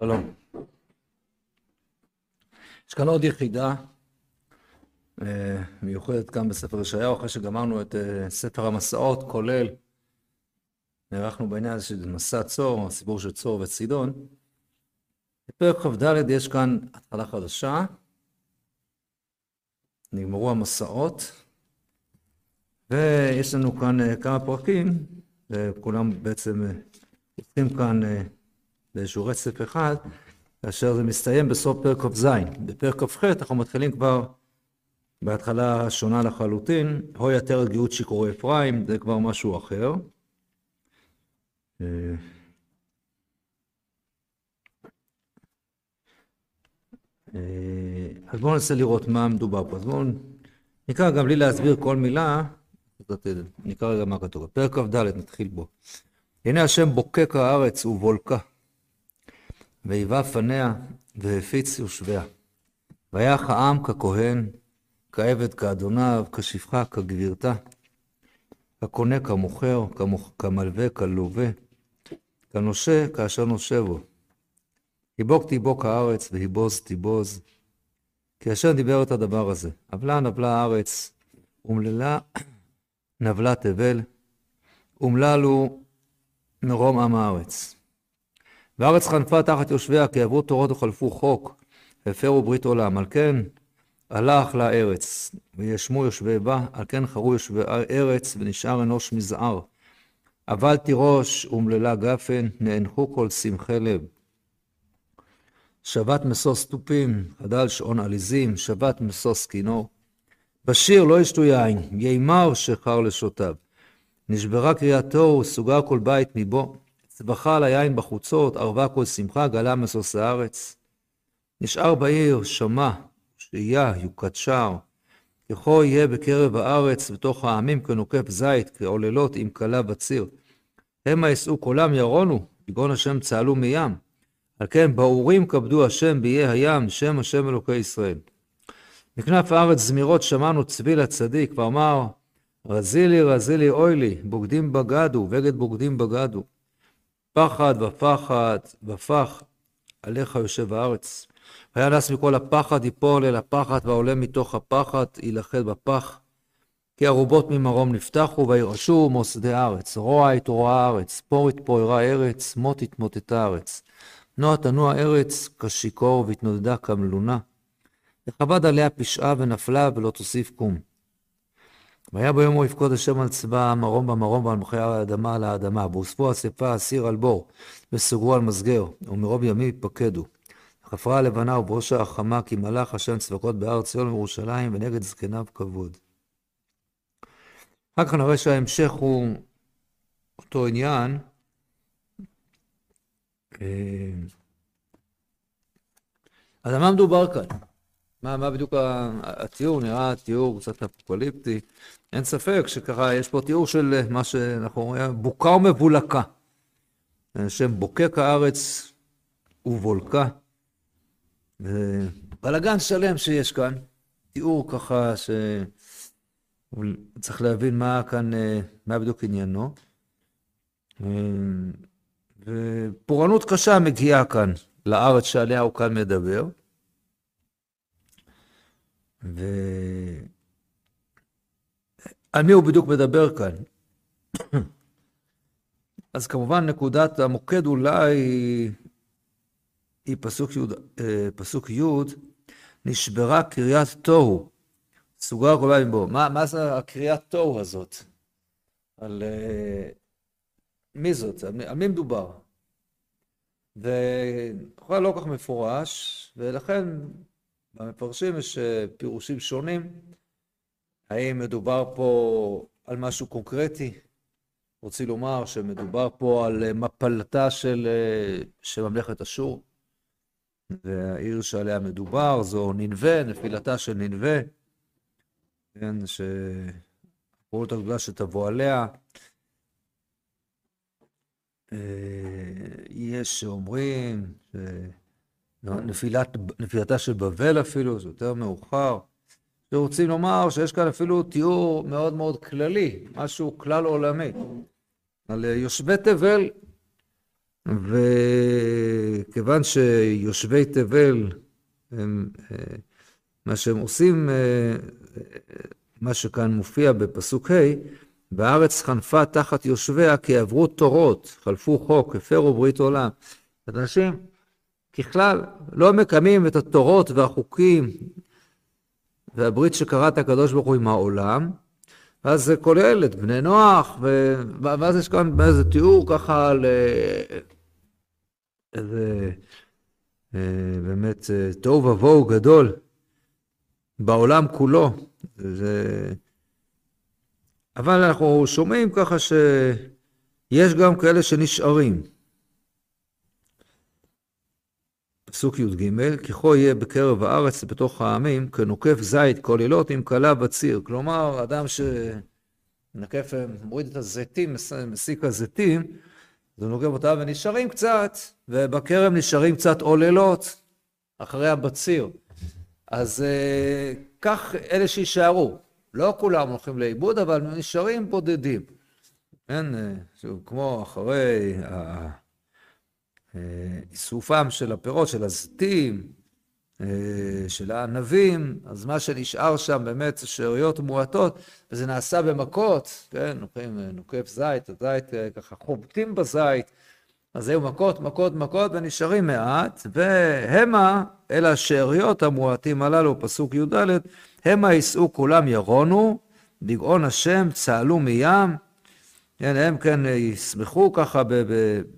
שלום. יש כאן עוד יחידה אה, מיוחדת כאן בספר ישעיהו, אחרי שגמרנו את אה, ספר המסעות, כולל, נערכנו בעניין הזה של מסע צור, הסיפור של צור וצידון. בפרק כ"ד יש כאן התחלה חדשה, נגמרו המסעות, ויש לנו כאן אה, כמה פרקים, וכולם בעצם עושים כאן באיזשהו רצף אחד, כאשר זה מסתיים בסוף פרק כ"ז. בפרק כ"ח אנחנו מתחילים כבר בהתחלה שונה לחלוטין, הוי עטרת גאות שיכורי אפרים, זה כבר משהו אחר. אז בואו ננסה לראות מה מדובר פה. אז בואו נקרא גם בלי להסביר כל מילה, נקרא רגע מה כתוב. פרק כ"ד נתחיל בו. הנה השם בוקק הארץ ובולקה. והיווה פניה, והפיץ יושביה. ויח העם ככהן, כעבד כאדוניו, כשפחה כגבירתה. כקונה כמוכר, כמלווה כלווה, כנושה כאשר נושה בו. היבוק תיבוק הארץ, והיבוז תיבוז. כי אשר דיבר את הדבר הזה, עוולה נבלה הארץ, אומללה נבלה תבל, אומללו מרום עם הארץ. והארץ חנפה תחת יושביה, כי עברו תורות וחלפו חוק, והפרו ברית עולם. על כן הלך לארץ, וישמו יושבי בה, על כן חרו יושבי ארץ, ונשאר אנוש מזער. אבל תירוש אומללה גפן, נאנחו כל שמחי לב. שבת משוש תופים, חדל שעון עליזים, שבת משוש כינור. בשיר לא ישתו יין, יימר שחר לשותיו. נשברה קריאתו, סוגר כל בית מבו. צבחה על היין בחוצות, ערבה כל שמחה, גלה משוש הארץ. נשאר בעיר, שמע, שהייה, יוקת שער. ככל יהיה בקרב הארץ, בתוך העמים כנוקף זית, כעוללות עם כלה בציר. המה ישאו קולם ירונו, יגון השם צהלו מים. על כן באורים כבדו השם באיי הים, שם השם אלוקי ישראל. מכנף הארץ זמירות שמענו צבי לצדיק, ואמר, רזילי רזילי אוי לי, בוגדים בגדו, בגד בוגדים בגדו. פחד ופחד ופח עליך יושב הארץ. והיה נס מכל הפחד יפול אל הפחד והעולה מתוך הפחד יילכד בפח. כי ארובות ממרום נפתחו וירעשו מוסדי הארץ. רוע התרוע הארץ, פור התפוררה ארץ, מות התמוטטה הארץ. נוע תנוע ארץ כשיכור והתנודדה כמלונה. וכבד עליה פשעה ונפלה ולא תוסיף קום. והיה ביום ההוא יפקוד השם על צבא מרום במרום ועל מחי האדמה על האדמה, והוספו אספה אסיר על בור, וסוגרו על מסגר, ומרוב ימים יפקדו. חפרה הלבנה ובראשה החמה, כי מלאך השם צבקות בהר ציון וירושלים, ונגד זקניו כבוד. אחר כך נראה שההמשך הוא אותו עניין. אה, על מה מדובר כאן? מה, מה בדיוק התיאור? נראה תיאור קצת אפוקליפטי. אין ספק שככה יש פה תיאור של מה שאנחנו רואים, בוקה ומבולקה. שם בוקק הארץ ובולקה. בלאגן שלם שיש כאן. תיאור ככה שצריך להבין מה כאן, מה בדיוק עניינו. ופורענות קשה מגיעה כאן לארץ שעליה הוא כאן מדבר. ועל מי הוא בדיוק מדבר כאן? אז כמובן נקודת המוקד אולי היא, פסוק י', אה, פסוק י', נשברה קריאת תוהו, סוגר כל בו. מה, מה זה הקריאת תוהו הזאת? על uh, מי זאת? על, על מי מדובר? ולכאורה לא כל כך מפורש, ולכן במפרשים יש אה, פירושים שונים. האם מדובר פה על משהו קונקרטי? רוצים לומר שמדובר פה על אה, מפלתה של, אה, של ממלכת אשור, והעיר שעליה מדובר זו ננבה, נפילתה של ננבה, כן, שהפעולות הגדולה שתבוא עליה. יש שאומרים ש... נפילת, נפילתה של בבל אפילו, זה יותר מאוחר. שרוצים לומר שיש כאן אפילו תיאור מאוד מאוד כללי, משהו כלל עולמי. על יושבי תבל, וכיוון שיושבי תבל, הם, מה שהם עושים, מה שכאן מופיע בפסוק ה', והארץ חנפה תחת יושביה כי עברו תורות, חלפו חוק, הפרו ברית עולם. אנשים ככלל לא מקיימים את התורות והחוקים והברית שקראת הקדוש ברוך הוא עם העולם, אז זה כולל את בני נוח, ו... ואז יש כאן איזה תיאור ככה על איזה אה, באמת אה, תוהו ובוהו גדול בעולם כולו. זה... אבל אנחנו שומעים ככה שיש גם כאלה שנשארים. פסוק י"ג, ככל יהיה בקרב הארץ בתוך העמים, כנוקף זית כל לילות עם כלה בציר. כלומר, אדם שנקף, מוריד את הזיתים, מסיק הזיתים, זה נוקף אותה ונשארים קצת, ובכרם נשארים קצת עוללות אחרי הבציר. אז אה, כך אלה שיישארו. לא כולם הולכים לאיבוד, אבל נשארים בודדים. כן, אה, כמו אחרי איסופם של הפירות, של הזיתים, אה, של הענבים, אז מה שנשאר שם באמת זה שאריות מועטות, וזה נעשה במכות, כן, נוקפים, נוקף זית, הזית אה, ככה חובטים בזית, אז היו מכות, מכות, מכות, ונשארים מעט, והמה, אלה השאריות המועטים הללו, פסוק י"ד, המה יישאו כולם ירונו, בגאון השם צהלו מים, כן, הם כן ישמחו ככה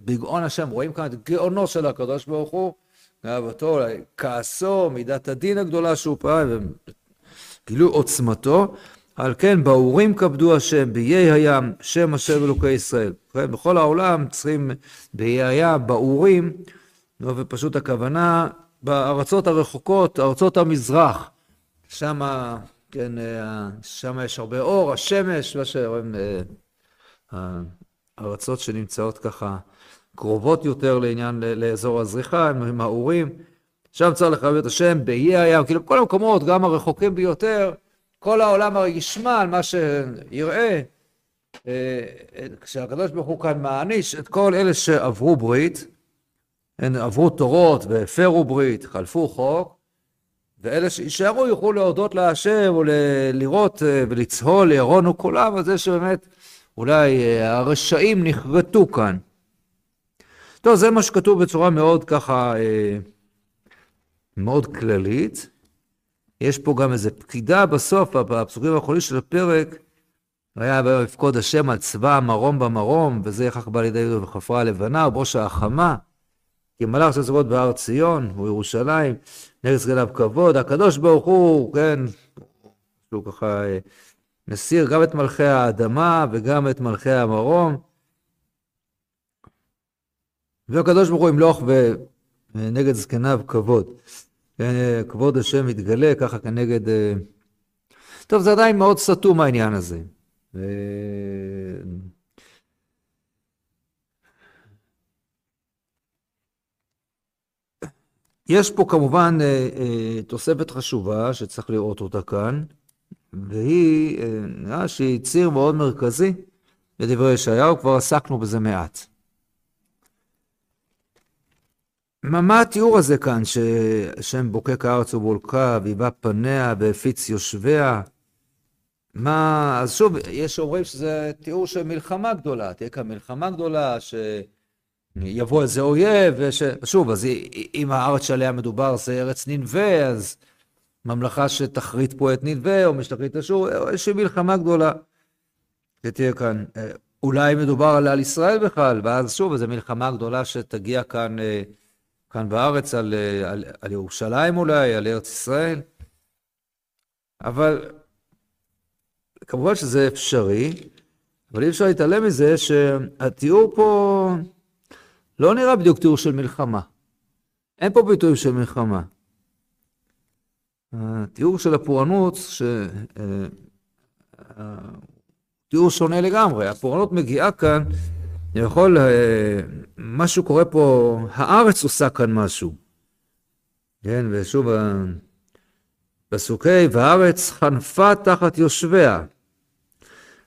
בגאון השם, רואים כאן את גאונו של הקדוש ברוך הוא, גאוותו, כעסו, מידת הדין הגדולה שהוא פעל, גילו עוצמתו, על כן באורים כבדו השם, באיי הים, שם השם אלוקי ישראל. כן, בכל העולם צריכים באיי הים, באורים, ופשוט הכוונה בארצות הרחוקות, ארצות המזרח, שם, כן, שם יש הרבה אור, השמש, מה שרואים הארצות שנמצאות ככה קרובות יותר לעניין, לאזור הזריחה, עם האורים. שם צריך לכבד את השם באיי הים, כאילו כל המקומות, גם הרחוקים ביותר, כל העולם הרי ישמע על מה שיראה. אה, כשהקדוש ברוך הוא כאן מעניש את כל אלה שעברו ברית, הם עברו תורות והפרו ברית, חלפו חוק, ואלה שישארו יוכלו להודות להשם ולראות אה, ולצהול, ירונו כולם, על זה שבאמת אולי אה, הרשעים נחרטו כאן. טוב, זה מה שכתוב בצורה מאוד ככה, אה, מאוד כללית. יש פה גם איזה פקידה בסוף, בפסוקים האחרונים של הפרק, היה ויפקוד השם על צבא המרום במרום, וזה יחך בא לידי יהודה וכפרה הלבנה, ובראש החמה, כי מלאך של צבאות בהר ציון, הוא ירושלים, נגד סגליו כבוד, הקדוש ברוך הוא, כן, הוא ככה אה, מסיר גם את מלכי האדמה וגם את מלכי המרום. והקדוש ברוך הוא ימלוך ונגד זקניו כבוד. כבוד השם מתגלה ככה כנגד... אה, טוב, זה עדיין מאוד סתום העניין הזה. יש פה כמובן אה, אה, תוספת חשובה שצריך לראות אותה כאן. והיא, אה, נראה שהיא ציר מאוד מרכזי בדברי ישעיהו, כבר עסקנו בזה מעט. מה התיאור הזה כאן, שהשם בוקק הארץ ובולקה, ויבא פניה והפיץ יושביה? מה, אז שוב, יש אומרים שזה תיאור של מלחמה גדולה, תהיה כאן מלחמה גדולה, שיבוא איזה אויב, וש... שוב, אז אם הארץ שעליה מדובר זה ארץ ננבה, אז ממלכה שתחריט פה את נדבה, או משתחריט אשור, או איזושהי מלחמה גדולה שתהיה כאן. אה, אולי מדובר על, על ישראל בכלל, ואז שוב, איזו מלחמה גדולה שתגיע כאן, אה, כאן בארץ, על, אה, על, על ירושלים אולי, על ארץ ישראל. אבל כמובן שזה אפשרי, אבל אי אפשר להתעלם מזה שהתיאור פה לא נראה בדיוק תיאור של מלחמה. אין פה ביטוי של מלחמה. התיאור של הפורענות, ש... אה, תיאור שונה לגמרי. הפורענות מגיעה כאן, יכול, אה, משהו קורה פה, הארץ עושה כאן משהו. כן, ושוב, פסוקי, והארץ חנפה תחת יושביה.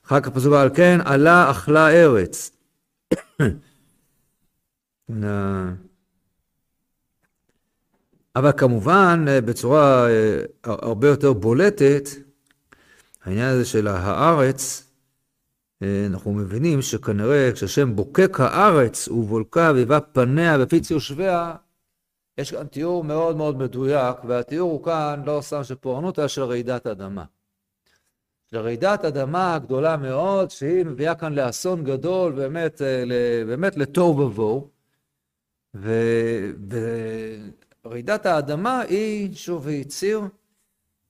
אחר כך פסוק על כן, עלה אכלה ארץ. אבל כמובן, בצורה הרבה יותר בולטת, העניין הזה של הארץ, אנחנו מבינים שכנראה כשהשם בוקק הארץ ובולקה ויבא פניה ופיץ יושביה, יש כאן תיאור מאוד מאוד מדויק, והתיאור הוא כאן לא סתם של פורענות, אלא של רעידת אדמה. של רעידת אדמה גדולה מאוד, שהיא מביאה כאן לאסון גדול, באמת, באמת לתוהו ובוהו. ורעידת האדמה היא, שוב, היא ציר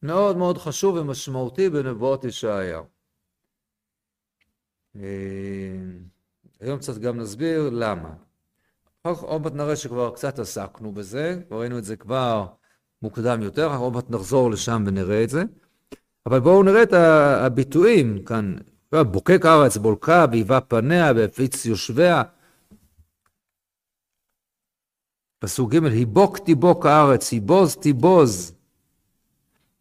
מאוד מאוד חשוב ומשמעותי בנבואות ישעיהו. היום קצת גם נסביר למה. עוד מעט נראה שכבר קצת עסקנו בזה, כבר ראינו את זה כבר מוקדם יותר, עוד מעט נחזור לשם ונראה את זה. אבל בואו נראה את הביטויים כאן. בוקק הארץ, בולקה, והיווה פניה, והפיץ יושביה. פסוק ג' היבוק תיבוק הארץ, היבוז תיבוז.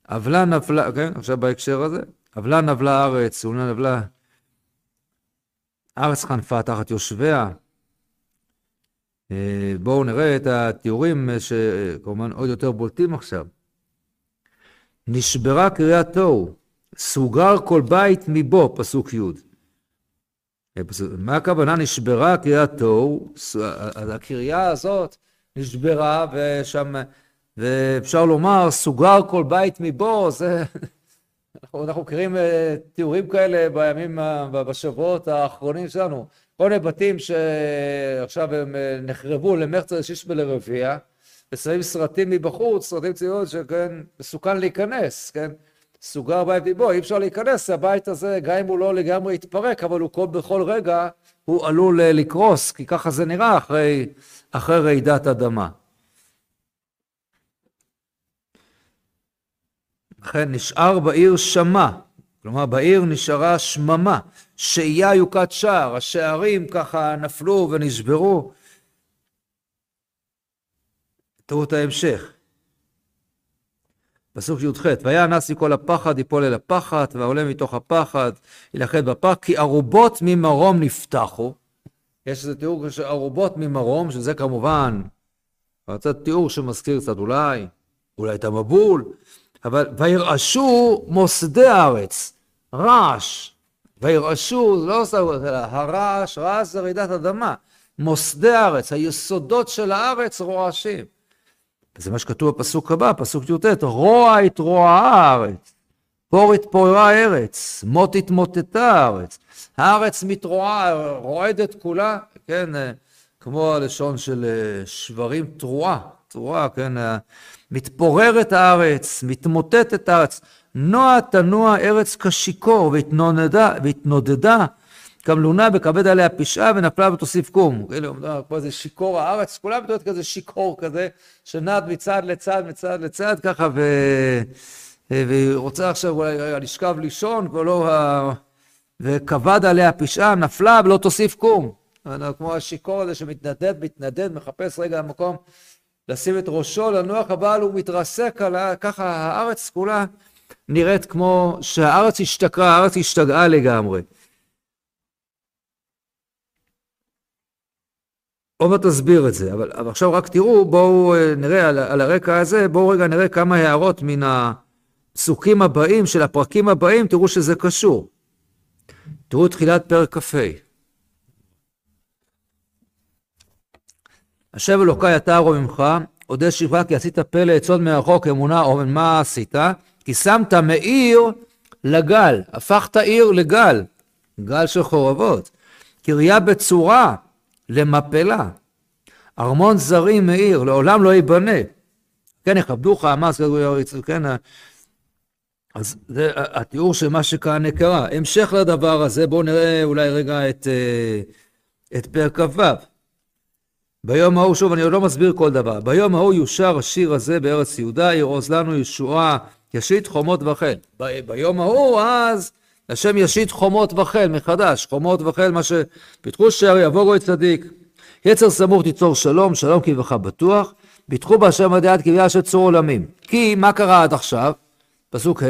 עוולה נפלה, כן, עכשיו בהקשר הזה. עוולה נבלה הארץ, עולה נבלה. הארץ חנפה תחת יושביה. אה, בואו נראה את התיאורים אה, שכמובן עוד יותר בולטים עכשיו. נשברה קריאת תוהו, סוגר כל בית מבו, פסוק י'. אה, מה הכוונה נשברה קריאת תוהו? הקריאה הזאת נשברה ושם, ואפשר לומר סוגר כל בית מבו, זה... אנחנו מכירים תיאורים כאלה בימים, בשבועות האחרונים שלנו. כל מיני בתים שעכשיו הם אה, נחרבו למרץ לשיש ולרביע, ושמים סרטים מבחוץ, סרטים צעירות שכן, מסוכן להיכנס, כן? סוגר בית ליבו, אי אפשר להיכנס, הבית הזה, גם אם הוא לא לגמרי יתפרק, אבל הוא כל, בכל רגע, הוא עלול אה, לקרוס, כי ככה זה נראה אחרי, אחרי רעידת אדמה. לכן נשאר בעיר שמע, כלומר בעיר נשארה שממה, שהייה יוקת שער, השערים ככה נפלו ונשברו. תראו את ההמשך. פסוק י"ח, והיה נשיא כל הפחד יפול אל הפחד, והעולה מתוך הפחד ילכד בפח, כי ערובות ממרום נפתחו. יש איזה תיאור של ערובות ממרום, שזה כמובן, קצת תיאור שמזכיר קצת אולי, אולי את המבול, אבל וירעשו מוסדי הארץ, רעש, וירעשו, לא עושה, אלא הרעש, רעש זה רעידת אדמה, מוסדי הארץ, היסודות של הארץ רועשים. וזה מה שכתוב בפסוק הבא, פסוק י"ט, רוע התרועעה הארץ, פור התפוררה הארץ, מות התמוטטה הארץ, הארץ מתרועה, רועדת כולה, כן, כמו הלשון של אה, שברים תרועה, תרועה, כן, מתפוררת הארץ, מתמוטטת הארץ, נוע תנוע ארץ כשיכור, והתנודדה, והתנודדה כמלונה וכבד עליה פשעה ונפלה ותוסיף קום. כאילו, כמו איזה שיכור הארץ, כולם מתוארת כזה שיכור כזה, שנד מצד לצד, מצד לצד, ככה, ו... והיא רוצה עכשיו אולי לשכב לישון, ולא... וכבד עליה פשעה, נפלה ולא תוסיף קום. כמו השיכור הזה שמתנדד, מתנדד, מחפש רגע מקום לשים את ראשו, לנוח, אבל הוא מתרסק על ככה הארץ כולה נראית כמו שהארץ השתכרה, הארץ השתגעה לגמרי. עוד מעט תסביר את זה, אבל, אבל עכשיו רק תראו, בואו אה, נראה על, על הרקע הזה, בואו רגע נראה כמה הערות מן הפסוקים הבאים של הפרקים הבאים, תראו שזה קשור. תראו תחילת פרק כ"ה. השב אלוקי אתה ארום ממך, אודה שבחה כי עשית פלא עצות מרחוק אמונה או מה עשית? כי שמת מעיר לגל, הפכת עיר לגל, גל של חורבות. קריה בצורה למפלה. ארמון זרים מעיר, לעולם לא ייבנה. כן, יכבדוך המס, כן, אז זה התיאור של מה שכאן קרה. המשך לדבר הזה, בואו נראה אולי רגע את, אה, את פרק כ"ו. ביום ההוא, שוב, אני עוד לא מסביר כל דבר, ביום ההוא יושר השיר הזה בארץ יהודה, ירוז לנו ישועה ישית חומות וחיל. ב- ביום ההוא אז השם ישית חומות וחיל מחדש, חומות וחיל, מה שפיתחו שער יבוא גוי צדיק. יצר סמוך תיצור שלום, שלום קברך בטוח, ביטחו בהשם עד יד קביעה של צור עולמים. כי מה קרה עד עכשיו? פסוק ה'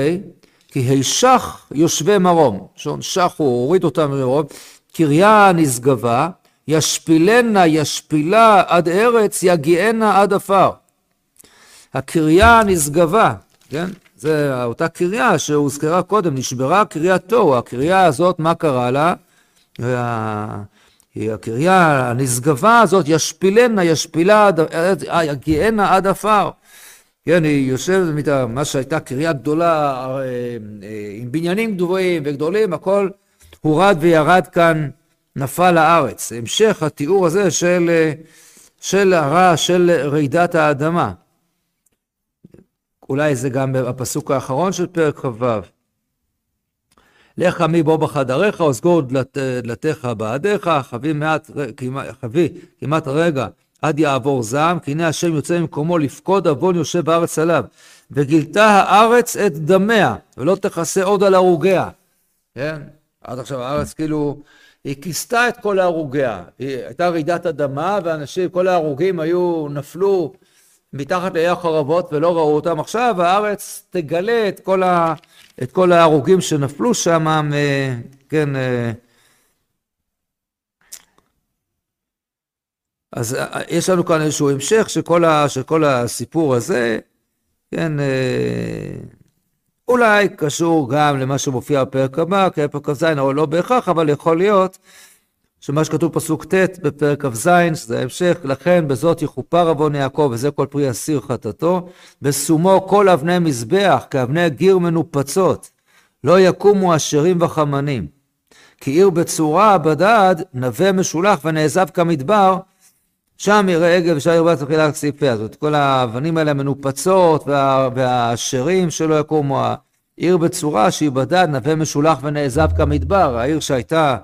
כי הישך יושבי מרום, שעון שח הוא הוריד אותם מרום, קריה נשגבה, ישפילנה ישפילה עד ארץ, יגיענה עד עפר. הקריה הנשגבה, כן? זה אותה קריה שהוזכרה קודם, נשברה קריית תוהו. הקריה הזאת, מה קרה לה? הקריה הנשגבה הזאת, ישפילנה, ישפילה, יגיענה עד עפר. כן, היא יושבת, מה שהייתה קריה גדולה, אה, אה, עם בניינים גדולים וגדולים, הכל הורד וירד כאן, נפל לארץ. המשך התיאור הזה של, אה, של הרע, של רעידת האדמה. אולי זה גם הפסוק האחרון של פרק כ"ו. לך עמי בוא בחדריך, וסגור דלתיך בעדיך, חבי מעט, חבי כמעט רגע עד יעבור זעם, כי הנה השם יוצא ממקומו לפקוד עוון יושב בארץ עליו. וגילתה הארץ את דמיה, ולא תכסה עוד על הרוגיה. כן? עד עכשיו הארץ כאילו, היא כיסתה את כל הרוגיה. היא הייתה רעידת אדמה, ואנשים, כל ההרוגים היו, נפלו מתחת לאי החרבות ולא ראו אותם. עכשיו הארץ תגלה את כל, ה, את כל ההרוגים שנפלו שם, כן, אז אה, יש לנו כאן איזשהו המשך של כל, ה, של כל הסיפור הזה, כן, אה, אולי קשור גם למה שמופיע בפרק הבא, כי פרק כ"ז, או לא בהכרח, אבל יכול להיות שמה שכתוב פסוק ט' בפרק כ"ז, שזה ההמשך, לכן בזאת יכופר עוון יעקב, וזה כל פרי אסיר חטאתו, בשומו כל אבני מזבח, כאבני גיר מנופצות, לא יקומו אשרים וחמנים. כי עיר בצורה בדד, נווה משולח ונעזב כמדבר, שם יראה עגל ושם יראה תחילה כסיפיה. זאת אומרת, כל האבנים האלה המנופצות וה, והשרים שלא יקומו, העיר בצורה שהיא בדד, נווה משולח ונעזב כמדבר, העיר שהייתה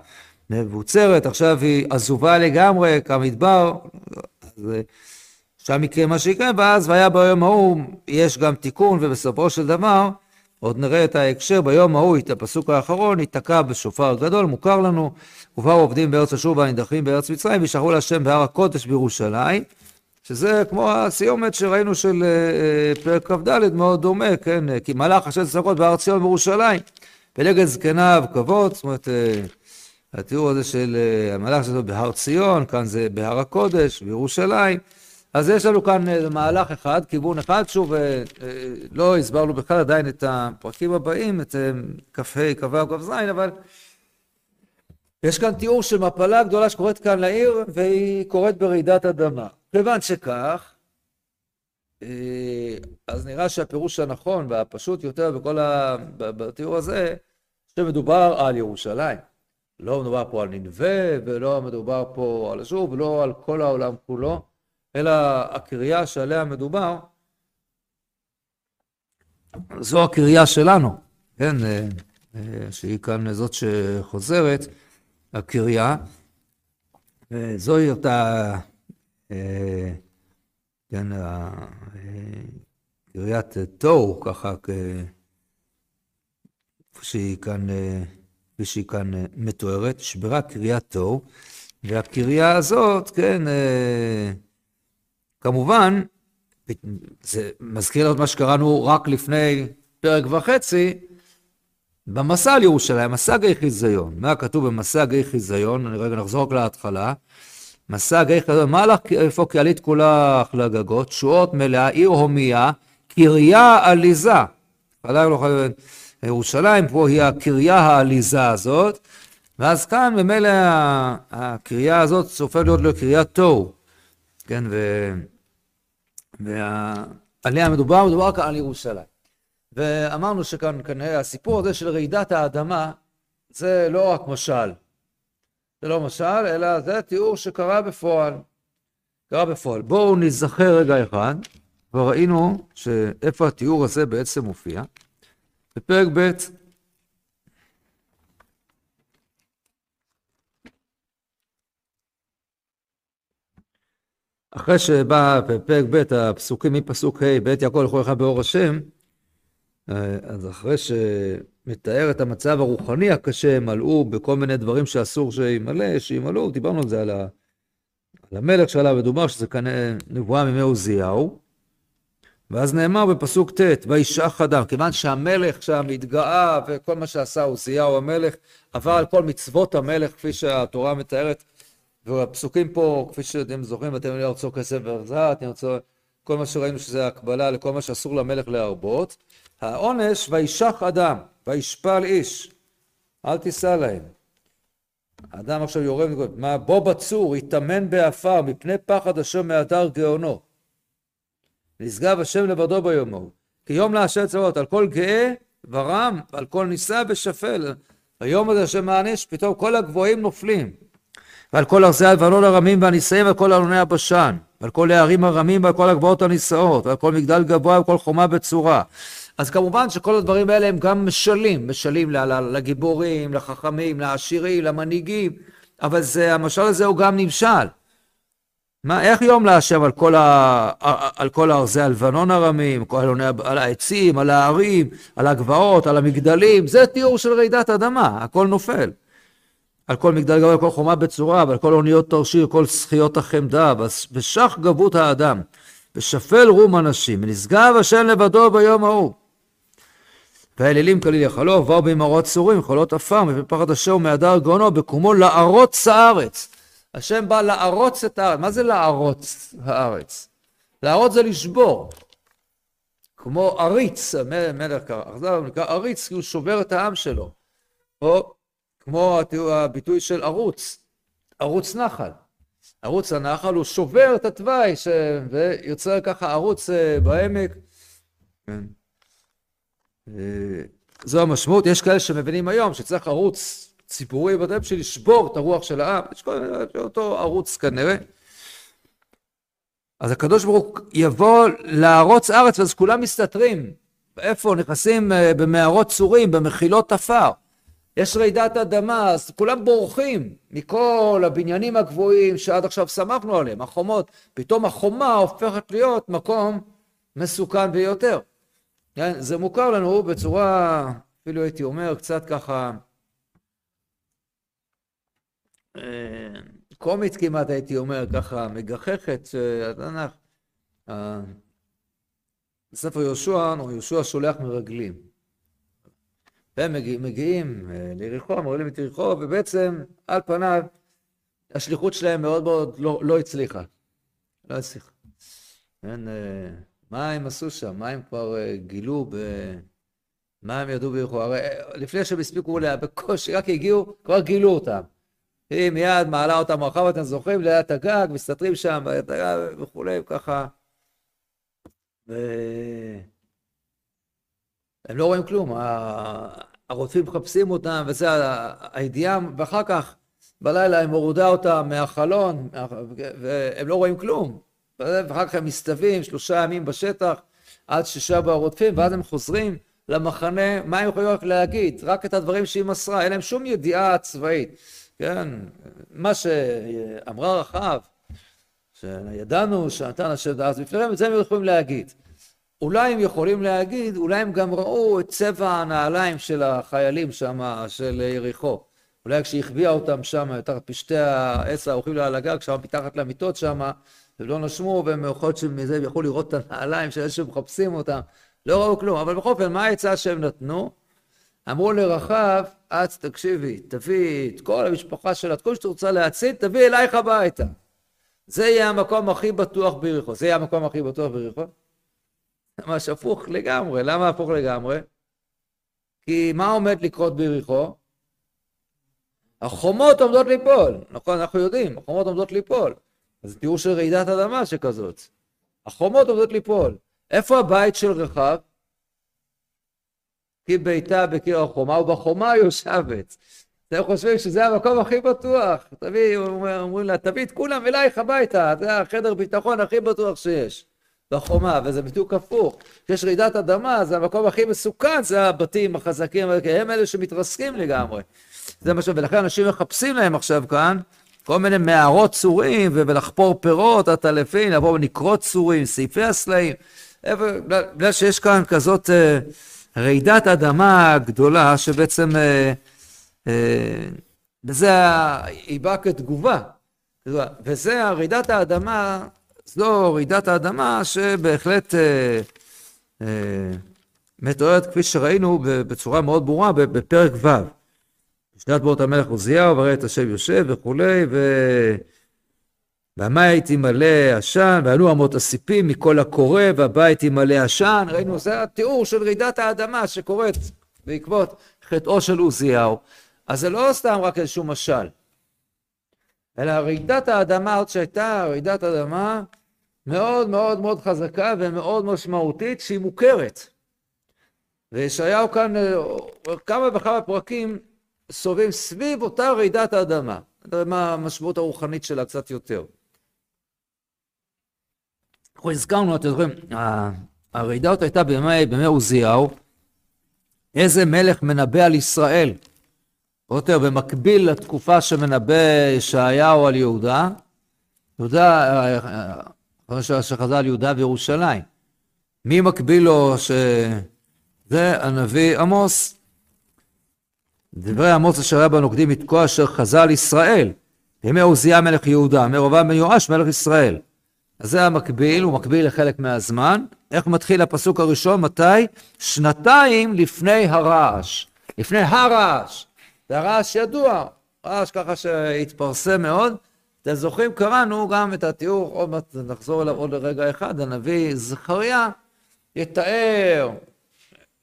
מבוצרת, עכשיו היא עזובה לגמרי כמדבר, אז שם יקרה מה שיקרה, ואז והיה ביום ההוא, יש גם תיקון, ובסופו של דבר, עוד נראה את ההקשר, ביום ההוא, את הפסוק האחרון, ייתקע בשופר גדול, מוכר לנו, ובאו עובדים בארץ אשור והנידחים בארץ מצרים, וישחררו להשם בהר הקודש בירושלים, שזה כמו הסיומת שראינו של אה, אה, פרק כ"ד, מאוד דומה, כן? כי מלאך השם צדקות בהר ציון בירושלים, פלגת זקניו כבוד, זאת אומרת, אה, התיאור הזה של המלאך שלו בהר ציון, כאן זה בהר הקודש, בירושלים. אז יש לנו כאן מהלך אחד, כיוון אחד, שוב, לא הסברנו בכלל עדיין את הפרקים הבאים, את כ"ה, כ"ו, כ"ז, אבל יש כאן תיאור של מפלה גדולה שקורית כאן לעיר, והיא קורית ברעידת אדמה. כיוון שכך, אה, אז נראה שהפירוש הנכון והפשוט יותר בכל ה... בתיאור הזה, שמדובר על ירושלים. לא מדובר פה על ננבה, ולא מדובר פה על אשור, ולא על כל העולם כולו, אלא הקריה שעליה מדובר, זו הקריה שלנו, כן, אה, אה, שהיא כאן זאת שחוזרת. הקריה, וזוהי אותה, אה, כן, אה, קריית תוהו, ככה, כפי שהיא כאן, כפי שהיא כאן מתוארת, שברה קריית תוהו, והקריה הזאת, כן, כמובן, זה מזכיר לנו את מה שקראנו רק לפני פרק וחצי, במסע על ירושלים, מסע גיא חיזיון. מה כתוב במסע גיא חיזיון? אני רגע נחזור רק להתחלה. מסע גיא חיזיון, מה לך איפה קהלית כולך לגגות? תשועות מלאה, עיר הומייה, קריה עליזה. ירושלים פה היא הקריה העליזה הזאת, ואז כאן ממילא הקריה הזאת הופכת להיות לקריית תוהו, כן, ועליה מדובר, מדובר כאן על ירושלים. ואמרנו שכאן כנראה הסיפור הזה של רעידת האדמה זה לא רק משל. זה לא משל, אלא זה תיאור שקרה בפועל. קרה בפועל. בואו נזכר רגע אחד, כבר ראינו שאיפה התיאור הזה בעצם מופיע. בפרק ב' אחרי שבא בפרק ב' הפסוקים מפסוק ה' ב' יעקב לכל אחד באור השם, אה, אז אחרי שמתאר את המצב הרוחני הקשה, מלאו בכל מיני דברים שאסור שימלא, שימלאו, דיברנו על זה, על, ה, על המלך שעליו מדובר, שזה כנראה נבואה מימי עוזיהו. ואז נאמר בפסוק ט', וישח אדם, כיוון שהמלך שם התגאה וכל מה שעשה עוזיהו המלך, עבר על כל מצוות המלך, כפי שהתורה מתארת והפסוקים פה, כפי שאתם זוכרים, אתם יודעים ארצו כסף וארזה, אתם רוצים, כל מה שראינו שזה הקבלה לכל מה שאסור למלך להרבות. העונש, וישח אדם, וישפל איש, אל תישא להם. האדם עכשיו יורד, מה בוא בצור, יטמן בעפר, מפני פחד אשר מהדר גאונו. נשגב השם לבדו ביום ההוא. כי יום להשם צבאות, על כל גאה ורם, ועל כל נישא בשפל. היום הזה שמעניש, פתאום כל הגבוהים נופלים. ועל כל ארזי הלבנון הרמים והנישאים ועל כל אלוני הבשן. ועל כל הערים הרמים ועל כל הגבעות הנישאות. ועל כל מגדל גבוה ועל כל חומה בצורה. אז כמובן שכל הדברים האלה הם גם משלים, משלים לגיבורים, לחכמים, לעשירים, למנהיגים, אבל זה, המשל הזה הוא גם נמשל. מה, איך יום להשם על כל, ה, על כל ארזי הלבנון הרמים, כל, על העצים, על ההרים, על הגבעות, על המגדלים, זה תיאור של רעידת אדמה, הכל נופל. על כל מגדל גבוה, על כל חומה בצורה, ועל כל אוניות תרשיר, כל שחיות החמדה, ושח גבות האדם, ושפל רום אנשים, ונשגב השם לבדו ביום ההוא. והאלילים כליל יחלוף, באו במראות צורים, חולות עפר, מפני פחד השם ומהדר גאונו, בקומו לערוץ הארץ. השם בא לערוץ את הארץ. מה זה לערוץ הארץ? לערוץ זה לשבור. כמו עריץ, מלך קרא, עכשיו נקרא עריץ כי הוא שובר את העם שלו. או כמו הביטוי של ערוץ, ערוץ נחל. ערוץ הנחל הוא שובר את התוואי ש... ויוצר ככה ערוץ אה, בעמק. כן. אה, זו המשמעות, יש כאלה שמבינים היום שצריך ערוץ ציבורי בטח בשביל לשבור את הרוח של העם, יש אותו ערוץ כנראה. אז הקדוש ברוך יבוא לערוץ ארץ, ואז כולם מסתתרים. איפה? נכנסים אה, במערות צורים, במחילות עפר. יש רעידת אדמה, אז כולם בורחים מכל הבניינים הגבוהים שעד עכשיו שמחנו עליהם, החומות. פתאום החומה הופכת להיות מקום מסוכן ביותר. כן? זה מוכר לנו בצורה, אפילו הייתי אומר, קצת ככה אה, קומית כמעט הייתי אומר, ככה מגחכת, שהתנ"ך, בספר יהושע, יהושע שולח מרגלים. והם מגיע, מגיעים אה, ליריחו, מרגלים את יריחו, ובעצם על פניו השליחות שלהם מאוד מאוד לא, לא הצליחה. לא הצליחה. כן, אה, מה הם עשו שם? מה הם כבר גילו ב... מה הם ידעו ביריחו? הרי לפני שהם הספיקו, בקושי, רק הגיעו, כבר גילו אותם. היא מיד מעלה אותם רחב, אתם זוכרים, ליד הגג, מסתתרים שם, וכולי, ככה. והם לא רואים כלום, הרודפים מחפשים אותם, וזה הידיעה, ואחר כך בלילה היא מורידה אותם מהחלון, והם לא רואים כלום. ואחר כך הם מסתווים שלושה ימים בשטח, עד ששבו הרודפים, ואז הם חוזרים למחנה, מה הם יכולים להגיד? רק את הדברים שהיא מסרה, אין להם שום ידיעה צבאית. כן, מה שאמרה רחב, שידענו שנתן השם דאז בפניהם, את זה הם יכולים להגיד. אולי הם יכולים להגיד, אולי הם גם ראו את צבע הנעליים של החיילים שם, של יריחו. אולי כשהחביאה אותם שם, תחת פשטי העץ הארוכים על הגג, שם מתחת למיטות שם, הם לא נשמו, והם יכול להיות שמזה הם יכלו לראות את הנעליים של אלה שמחפשים אותם. לא ראו כלום, אבל בכל אופן, מה העצה שהם נתנו? אמרו לרחב, את תקשיבי, תביאי את כל המשפחה שלה, את כל שאתה רוצה להציל, תביאי אלייך הביתה. זה יהיה המקום הכי בטוח ביריחו. זה יהיה המקום הכי בטוח ביריחו? ממש הפוך לגמרי. למה הפוך לגמרי? כי מה עומד לקרות ביריחו? החומות עומדות ליפול. נכון, אנחנו יודעים, החומות עומדות ליפול. אז תיאור של רעידת אדמה שכזאת. החומות עומדות ליפול. איפה הבית של רחב? כי ביתה בקיר החומה, ובחומה יושבת. אתם חושבים שזה המקום הכי בטוח. תביא, אומרים לה, תביא את כולם אלייך הביתה, זה החדר ביטחון הכי בטוח שיש. בחומה, וזה בדיוק הפוך. כשיש רעידת אדמה, זה המקום הכי מסוכן, זה הבתים החזקים, הם אלה שמתרסקים לגמרי. זה מה ש... ולכן אנשים מחפשים להם עכשיו כאן כל מיני מערות צורים, ולחפור פירות, עטלפים, לבוא ולקרות צורים, סעיפי הסלעים. בגלל שיש כאן כזאת... Uh, רעידת אדמה גדולה שבעצם אה, אה, וזה היא באה כתגובה. וזה רעידת האדמה, זו רעידת האדמה שבהחלט אה, מתוארת כפי שראינו בצורה מאוד ברורה בפרק ו'. בשנת באות המלך עוזיהו, וראה את השם יושב וכולי, ו... והמים ימלא עשן, ועלו אמות הסיפים מכל הקורא, והבית ימלא עשן. ראינו, זה התיאור של רעידת האדמה שקורית בעקבות חטאו של עוזיהו. אז זה לא סתם רק איזשהו משל, אלא רעידת האדמה עוד שהייתה רעידת אדמה מאוד מאוד מאוד חזקה ומאוד משמעותית שהיא מוכרת. וישעיהו כאן כמה וכמה פרקים סובבים סביב אותה רעידת האדמה. נראה מה המשמעות הרוחנית שלה קצת יותר. אנחנו הזכרנו, אתם זוכרים, הרעידה הזאת הייתה בימי, בימי עוזיהו, איזה מלך מנבא על ישראל. או יותר, במקביל לתקופה שמנבא ישעיהו על יהודה, יהודה, אחרי שחזר על יהודה וירושלים. מי מקביל לו שזה הנביא עמוס. דברי עמוס אשר היה בנוקדים לתקוע אשר חזה על ישראל. בימי עוזיה מלך יהודה, מרובעם בן יואש מלך ישראל. אז זה המקביל, הוא מקביל לחלק מהזמן. איך מתחיל הפסוק הראשון? מתי? שנתיים לפני הרעש. לפני הרעש. זה הרעש ידוע, רעש ככה שהתפרסם מאוד. אתם זוכרים, קראנו גם את התיאור, עוד מעט נחזור אליו עוד לרגע אחד, הנביא זכריה יתאר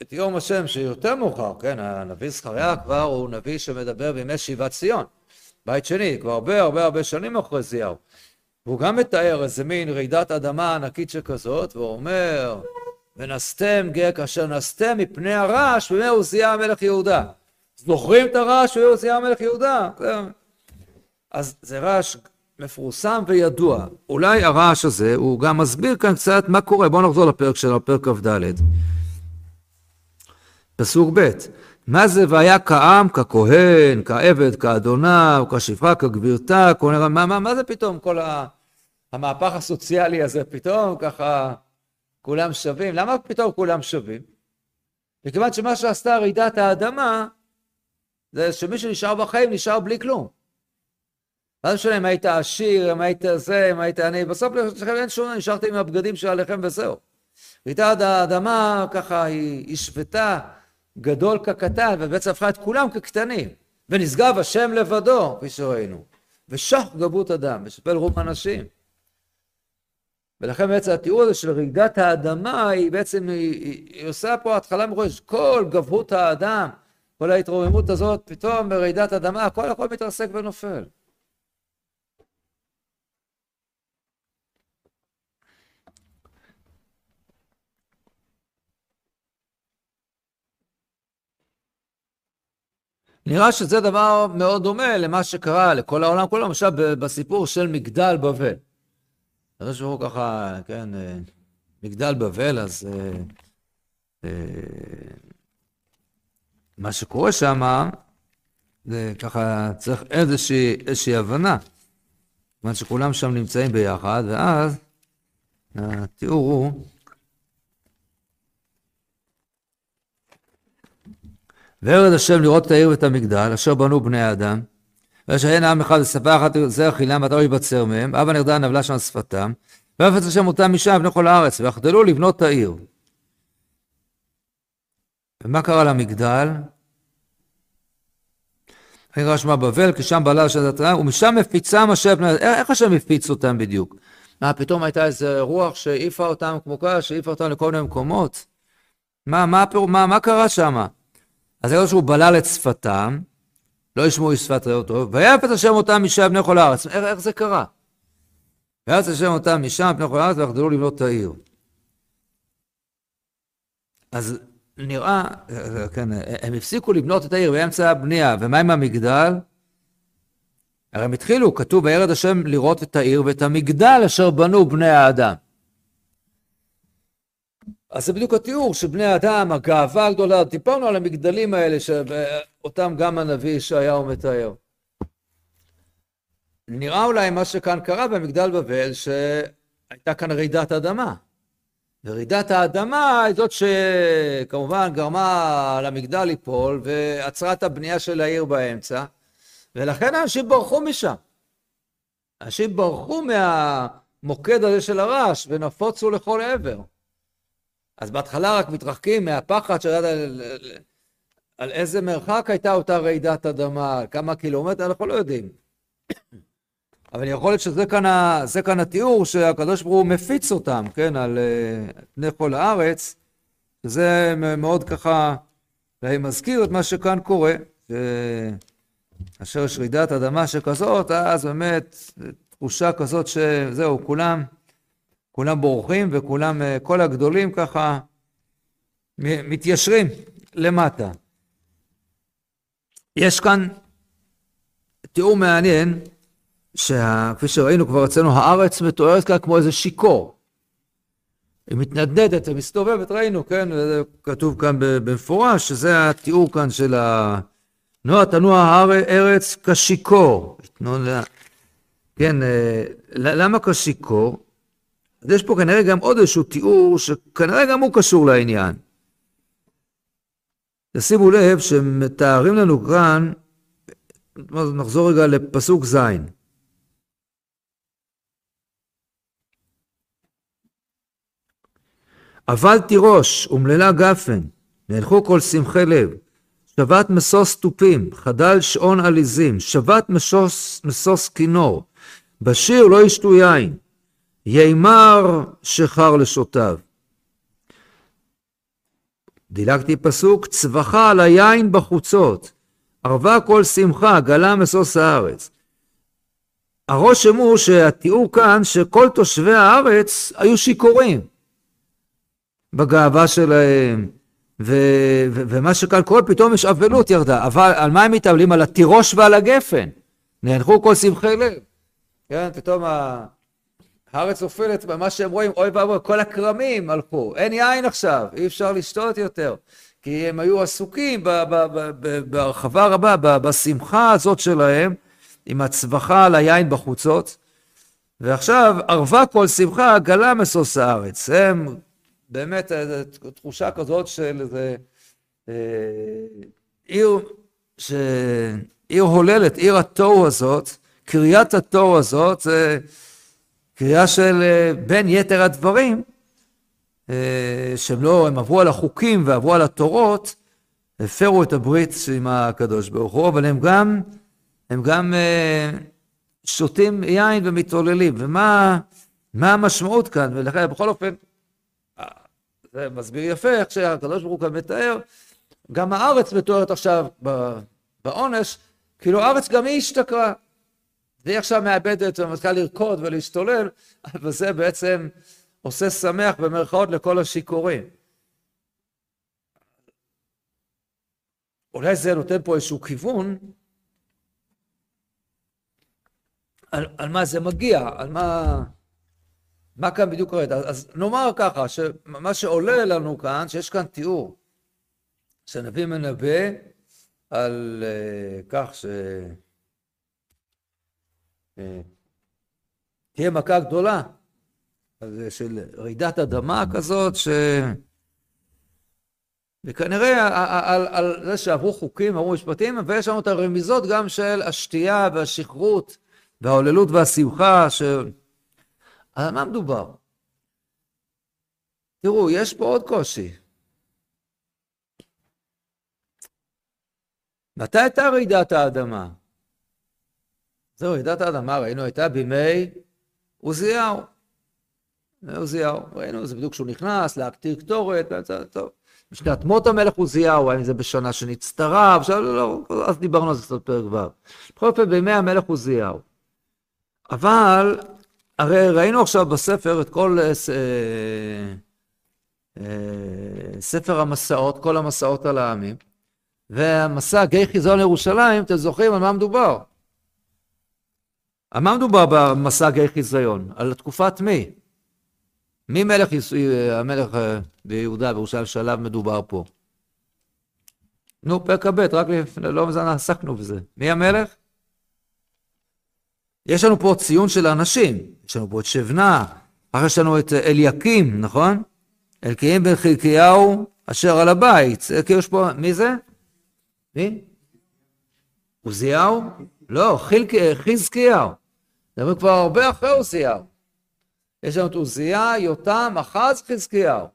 את יום השם שיותר מאוחר, כן, הנביא זכריה כבר הוא נביא שמדבר בימי שיבת ציון, בית שני, כבר הרבה הרבה הרבה שנים אחרי זיהו. והוא גם מתאר איזה מין רעידת אדמה ענקית שכזאת, והוא אומר, ונסתם גאה כאשר נסתם מפני הרעש בימי עוזיה המלך יהודה. זוכרים את הרעש בימי עוזיה המלך יהודה? אז זה רעש מפורסם וידוע. אולי הרעש הזה, הוא גם מסביר כאן קצת מה קורה. בואו נחזור לפרק שלנו, פרק כ"ד. פסוק ב' מה זה והיה כעם, ככהן, כעבד, כאדונה, כשפחה, כגבירתה, מה, מה, מה זה פתאום כל המהפך הסוציאלי הזה? פתאום ככה כולם שווים. למה פתאום כולם שווים? מכיוון שמה שעשתה רעידת האדמה זה שמי שנשאר בחיים נשאר בלי כלום. מה זה משנה אם היית עשיר, אם היית זה, אם היית עני, בסוף לכם אין שום, נשארתם עם הבגדים של עליכם וזהו. רעידת האדמה ככה היא השוותה גדול כקטן, ובעצם הפכה את כולם כקטנים. ונשגב השם לבדו, כפי שראינו. ושח גבות אדם, ושפל רום אנשים. ולכן בעצם התיאור הזה של רעידת האדמה, היא בעצם, היא, היא, היא עושה פה התחלה מראש, כל גבות האדם, כל ההתרוממות הזאת, פתאום ברעידת אדמה, הכל הכל מתרסק ונופל. נראה שזה דבר מאוד דומה למה שקרה לכל העולם כולו, למשל בסיפור של מגדל בבל. אחרי שהוא ככה, כן, אה, מגדל בבל, אז אה, אה, מה שקורה שם, זה ככה צריך איזושהי, איזושהי הבנה. כיוון שכולם שם נמצאים ביחד, ואז התיאור הוא וירד השם לראות את העיר ואת המגדל, אשר בנו בני האדם, ואשר אין עם אחד ושפה אחת זה אכילם, ואתה לא יבצר מהם, אבא נרדה נבלה שם שפתם, ואפץ השם אותם משם בני כל הארץ, ויחדלו לבנות את העיר. ומה קרה למגדל? נקרא שמה בבל, כי שם בעלה של התראה, ומשם מפיצם השם בני האדם. איך השם הפיץ אותם בדיוק? מה, פתאום הייתה איזה רוח שהעיפה אותם כמו כך, שהעיפה אותם לכל מיני מקומות? מה, מה, מה, מה קרה שם? אז היה שהוא בלל את שפתם, לא ישמעו איש שפת רעהו טוב, ויפת השם אותם משם בני כל הארץ. איך, איך זה קרה? ויפת השם אותם משם בני כל הארץ ויחדלו לבנות את העיר. אז נראה, כן, הם הפסיקו לבנות את העיר באמצע הבנייה, ומה עם המגדל? הרי הם התחילו, כתוב, וירד השם לראות את העיר ואת המגדל אשר בנו בני האדם. אז זה בדיוק התיאור של בני האדם, הגאווה הגדולה, דיברנו על המגדלים האלה שאותם גם הנביא ישעיהו מתאר. נראה אולי מה שכאן קרה במגדל בבל, שהייתה כאן רעידת אדמה. ורעידת האדמה היא זאת שכמובן גרמה למגדל ליפול ועצרה את הבנייה של העיר באמצע, ולכן אנשים ברחו משם. אנשים ברחו מהמוקד הזה של הרעש ונפוצו לכל עבר. אז בהתחלה רק מתרחקים מהפחד של... על איזה מרחק הייתה אותה רעידת אדמה, כמה קילומטר, אנחנו לא יודעים. אבל יכול להיות שזה כאן, כאן התיאור שהקדוש ברוך הוא מפיץ אותם, כן, על uh, פני כל הארץ, שזה מאוד ככה מזכיר את מה שכאן קורה. כאשר יש רעידת אדמה שכזאת, אז באמת תחושה כזאת שזהו, כולם, כולם בורחים וכולם, אה, כל הגדולים ככה מתיישרים למטה. יש כאן תיאור מעניין, שכפי שראינו כבר אצלנו, הארץ מתוארת כאן כמו איזה שיכור. היא מתנדנדת ומסתובבת, ראינו, כן, וזה כתוב כאן במפורש, שזה התיאור כאן של ה... נוע תנוע הארץ כשיכור. כן, אה, למה כשיכור? אז יש פה כנראה גם עוד איזשהו תיאור שכנראה גם הוא קשור לעניין. תשימו לב שמתארים לנו כאן, נחזור רגע לפסוק ז'. אבל תירוש ומללה גפן, נהלכו כל שמחי לב, שבת משוש תופים, חדל שעון עליזים, שבת משוש, משוש כינור, בשיר לא ישתו יין, יימר שחר לשותיו. דילגתי פסוק, צווחה על היין בחוצות, ערבה כל שמחה, גלה משוש הארץ. הרושם הוא שהתיאור כאן שכל תושבי הארץ היו שיכורים בגאווה שלהם, ו- ו- ומה שכאן קורה, פתאום יש אבלות ירדה. אבל על מה הם מתאבלים? על התירוש ועל הגפן. נאנחו כל שמחי לב. כן, פתאום הארץ נופלת, מה שהם רואים, אוי ואבוי, כל הכרמים הלכו, אין יין עכשיו, אי אפשר לשתות יותר. כי הם היו עסוקים בהרחבה רבה, בשמחה הזאת שלהם, עם הצווחה על היין בחוצות. ועכשיו, ערבה כל שמחה, גלה משוש הארץ. הם באמת תחושה כזאת של איזה אה, עיר, ש... עיר הוללת, עיר התוהו הזאת, קריאת התוהו הזאת, זה קריאה של אה, בין יתר הדברים, אה, שהם לא, הם עברו על החוקים ועברו על התורות, הפרו את הברית עם הקדוש ברוך הוא, אבל הם גם, הם גם אה, שותים יין ומתעוללים. ומה המשמעות כאן? ולכן, בכל אופן, זה מסביר יפה איך שהקדוש ברוך הוא כאן מתאר, גם הארץ מתוארת עכשיו בעונש, כאילו הארץ גם היא השתכרה. והיא עכשיו מאבדת ומתחילה לרקוד ולהשתולל, וזה בעצם עושה שמח במרכאות לכל השיכורים. אולי זה נותן פה איזשהו כיוון על, על מה זה מגיע, על מה... מה כאן בדיוק קורה? אז נאמר ככה, שמה שעולה לנו כאן, שיש כאן תיאור, שהנביא מנבא על uh, כך ש... Uh, תהיה מכה גדולה, אז של רעידת אדמה כזאת, ש... וכנראה על, על, על זה שעברו חוקים, עברו משפטים, ויש לנו את הרמיזות גם של השתייה והשכרות וההוללות והשמחה, ש... על מה מדובר? תראו, יש פה עוד קושי. מתי הייתה רעידת האדמה? זהו, רעידת האדמה, ראינו, הייתה בימי עוזיהו. עוזיהו, ראינו, זה בדיוק כשהוא נכנס להקטיר קטורת, טוב. בשנת מות המלך עוזיהו, האם זה בשנה שנצטרף, עכשיו לא, לא, אז דיברנו על זה קצת פרק ו'. בכל אופן, בימי המלך עוזיהו. אבל הרי ראינו עכשיו בספר את כל אה, אה, ספר המסעות, כל המסעות על העמים, והמסע גיא חיזון לירושלים, אתם זוכרים על מה מדובר? על מה מדובר במסע גיא חיזיון? על תקופת מי? מי מלך, המלך אה, ביהודה, בירושלים, שעליו מדובר פה? נו, פרק כ"ב, רק לפני, לא מזמן עסקנו בזה. מי המלך? יש לנו פה ציון של אנשים, יש לנו פה את שבנה, אחרי יש לנו את אליקים, נכון? אלקיים בן חלקיהו אשר על הבית. כאילו יש פה, מי זה? מי? עוזיהו? לא, חזקיהו. מדברים כבר הרבה אחרי עוזיהו. יש לנו את עוזיה, יותם, אחז, חזקיהו.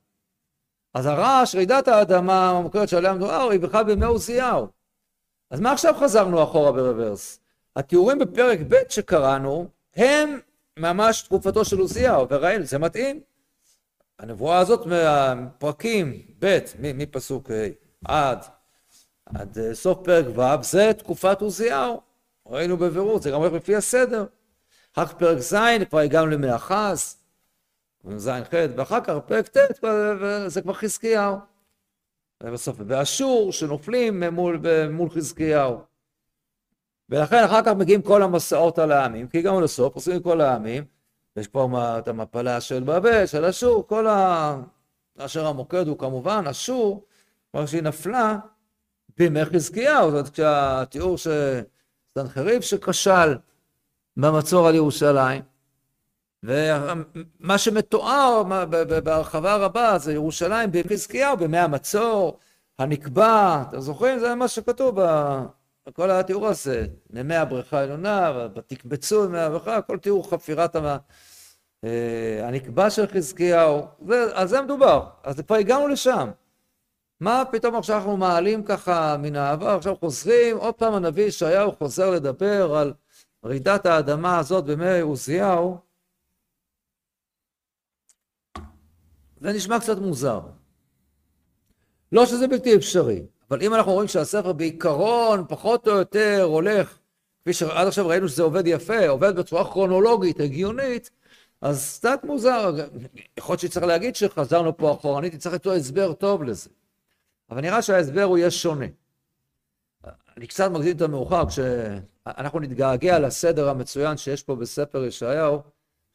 אז הרעש, רעידת האדמה המוכרת שעליה מדובר, היא בכלל בימי עוזיהו. אז מה עכשיו חזרנו אחורה ברוורס? התיאורים בפרק ב' שקראנו, הם ממש תקופתו של עוזיהו, וראינו, זה מתאים. הנבואה הזאת מהפרקים ב', מפסוק ה' עד, עד אה, סוף פרק ו', זה תקופת עוזיהו. ראינו בבירור, זה גם הולך לפי הסדר. אחר כך פרק ז', כבר הגענו למאחז, ז' ח', ואחר כך פרק ט', זה כבר חזקיהו. ובסוף, באשור, שנופלים מול, מול חזקיהו. ולכן אחר כך מגיעים כל המסעות על העמים, כי הגענו לסוף, עושים כל העמים, יש כבר את המפלה של בבל, של אשור, כל ה... אשר המוקד הוא כמובן אשור, כבר שהיא נפלה בימי חזקיהו, זאת אומרת כשהתיאור שסנחריב שכשל במצור על ירושלים, ומה שמתואר בהרחבה רבה זה ירושלים בימי חזקיהו, בימי המצור, הנקבע, אתם זוכרים? זה מה שכתוב בכל התיאור הזה, מימי הבריכה העליונה, ותקבצו ימי הבריכה, כל תיאור חפירת אה, הנקבע של חזקיהו, על זה מדובר, אז כבר הגענו לשם. מה פתאום עכשיו אנחנו מעלים ככה מן העבר, עכשיו חוזרים, עוד פעם הנביא ישעיהו חוזר לדבר על רעידת האדמה הזאת בימי עוזיהו, זה נשמע קצת מוזר. לא שזה בלתי אפשרי, אבל אם אנחנו רואים שהספר בעיקרון פחות או יותר הולך, כפי שעד עכשיו ראינו שזה עובד יפה, עובד בצורה כרונולוגית, הגיונית, אז קצת מוזר, יכול להיות שצריך להגיד שחזרנו פה אחורנית, צריך למצוא הסבר טוב לזה. אבל נראה שההסבר הוא יהיה שונה. אני קצת מקדים את המאוחר, כשאנחנו נתגעגע לסדר המצוין שיש פה בספר ישעיהו,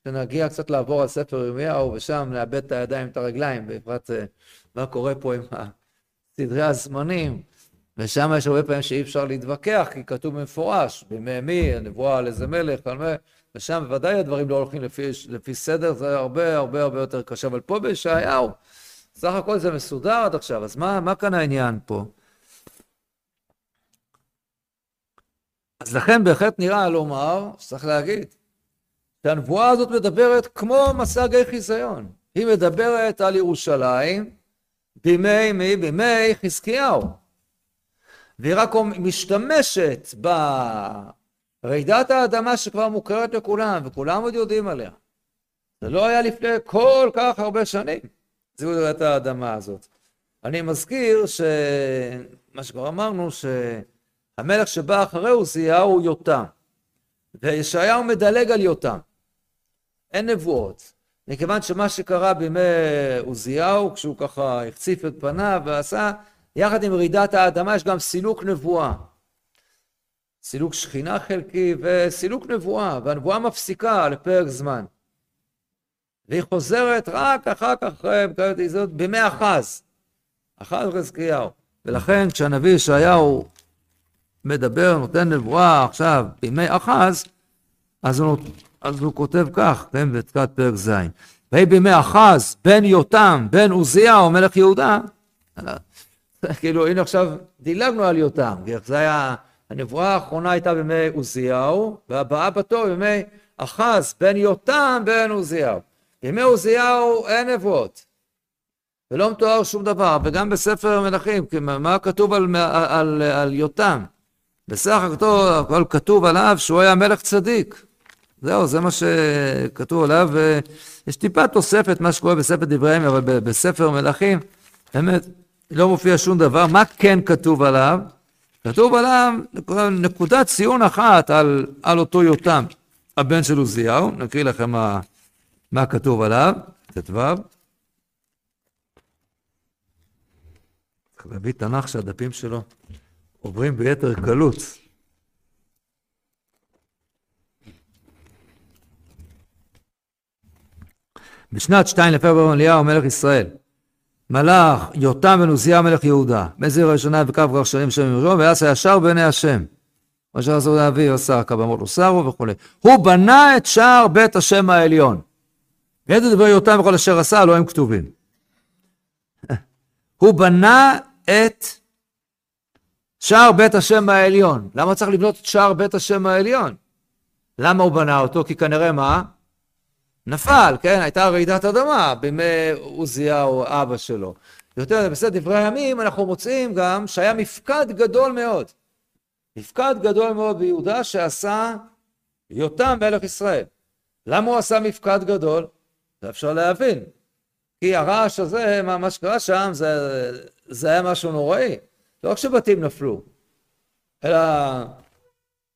שנגיע קצת לעבור על ספר ירמיהו, ושם נאבד את הידיים ואת הרגליים, בפרט אה, מה קורה פה עם סדרי הזמנים, ושם יש הרבה פעמים שאי אפשר להתווכח, כי כתוב במפורש, בימי מי, הנבואה על איזה מלך, על מה, ושם בוודאי הדברים לא הולכים לפי, לפי סדר, זה הרבה הרבה הרבה יותר קשה, אבל פה בישעיהו, סך הכל זה מסודר עד עכשיו, אז מה, מה כאן העניין פה? אז לכן בהחלט נראה לומר, שצריך להגיד, שהנבואה הזאת מדברת כמו מסע חיזיון. היא מדברת על ירושלים בימי מי? בימי חזקיהו. והיא רק משתמשת ברעידת האדמה שכבר מוכרת לכולם, וכולם עוד יודעים עליה. זה לא היה לפני כל כך הרבה שנים, זו רעידת האדמה הזאת. אני מזכיר שמה שכבר אמרנו, שהמלך שבא אחרי עוזיהו הוא יותם, וישעיהו מדלג על יותם. אין נבואות. מכיוון שמה שקרה בימי עוזיהו, כשהוא ככה החציף את פניו ועשה, יחד עם רעידת האדמה יש גם סילוק נבואה. סילוק שכינה חלקי וסילוק נבואה, והנבואה מפסיקה לפרק זמן. והיא חוזרת רק אחר כך, בימי אחז, אחז חזקיהו. ולכן כשהנביא ישעיהו מדבר, נותן נבואה עכשיו בימי אחז, אז הוא אז הוא כותב כך, כן, בתחילת פרק ז', ויהי בימי אחז, בן יותם, בן עוזיהו, מלך יהודה, כאילו, הנה עכשיו דילגנו על יותם, זה היה, הנבואה האחרונה הייתה בימי עוזיהו, והבאה בתור בימי אחז, בן יותם, בן עוזיהו. בימי עוזיהו אין נבואות, ולא מתואר שום דבר, וגם בספר מלכים, מה כתוב על, על, על, על יותם? בסך הכל כתוב עליו שהוא היה מלך צדיק. זהו, זה מה שכתוב עליו, ויש טיפה תוספת, מה שקורה בספר דברי הימים, אבל בספר מלכים, באמת, לא מופיע שום דבר. מה כן כתוב עליו? כתוב עליו נקודת ציון אחת על, על אותו יותם, הבן של עוזיהו, נקריא לכם מה, מה כתוב עליו, ט"ו. להביא תנ"ך שהדפים שלו עוברים ביתר קלות. בשנת שתיים לפברואר אליהו מלך ישראל. מלך יותם בן עוזיה מלך יהודה. מזיר הראשונה וקו שנים שם ירושלים ויעשה ישר בעיני השם. מה שרצו להביא עשה כבמות שרו וכולי. הוא בנה את שער בית השם העליון. איזה דברי יותם וכל אשר עשה לא הם כתובים. הוא בנה את שער בית השם העליון. למה צריך לבנות את שער בית השם העליון? למה הוא בנה אותו? כי כנראה מה? נפל, כן? הייתה רעידת אדמה בימי עוזיהו, אבא שלו. יותר בסדר דברי הימים אנחנו מוצאים גם שהיה מפקד גדול מאוד. מפקד גדול מאוד ביהודה שעשה יותם מלך ישראל. למה הוא עשה מפקד גדול? זה אפשר להבין. כי הרעש הזה, מה, מה שקרה שם, זה, זה היה משהו נוראי. לא רק שבתים נפלו, אלא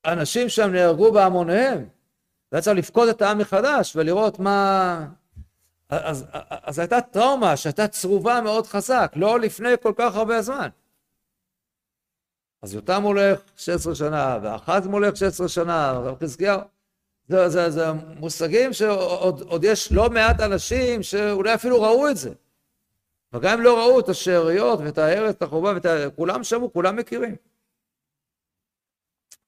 אנשים שם נהרגו בהמוניהם. והיה צריך לפקוד את העם מחדש ולראות מה... אז, אז, אז הייתה טראומה שהייתה צרובה מאוד חזק, לא לפני כל כך הרבה זמן. אז יותם הולך 16 שנה, ואחז מולך 16 שנה, וחזקיהו. זה, זה, זה מושגים שעוד יש לא מעט אנשים שאולי אפילו ראו את זה. וגם אם לא ראו את השאריות ואת הארץ, את החובה, ואת. כולם שמעו, כולם מכירים.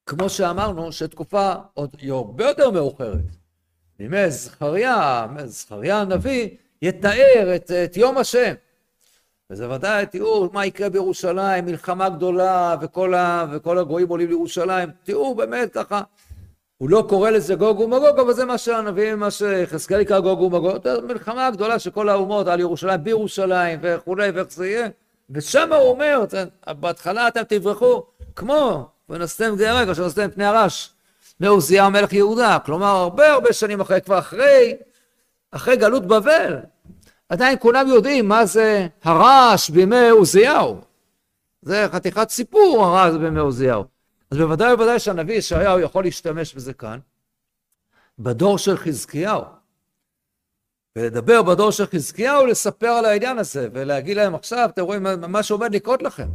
כמו שאמרנו, שתקופה עוד הרבה יותר מאוחרת, בימי זכריה, זכריה הנביא, יתאר את, את יום השם. וזה ודאי תיאור מה יקרה בירושלים, מלחמה גדולה, וכל, ה, וכל הגויים עולים לירושלים, תיאור באמת ככה הוא לא קורא לזה גוג ומגוג, אבל זה מה שהנביאים, מה שחזקאל יקרא גוג ומגוג, מלחמה הגדולה של כל האומות על ירושלים, בירושלים וכולי, ואיך זה יהיה. ושם הוא אומר, בהתחלה אתם תברחו, כמו ונשאתם גדי הרגע, שנשאתם פני הרש, מעוזיהו מלך יהודה. כלומר, הרבה הרבה שנים אחרי, כבר אחרי, אחרי גלות בבל, עדיין כולם יודעים מה זה הרעש בימי עוזיהו. זה חתיכת סיפור הרעש בימי עוזיהו. אז בוודאי ובוודאי שהנביא ישעיהו יכול להשתמש בזה כאן, בדור של חזקיהו. ולדבר בדור של חזקיהו, לספר על העניין הזה, ולהגיד להם עכשיו, אתם רואים מה שעומד לקרות לכם.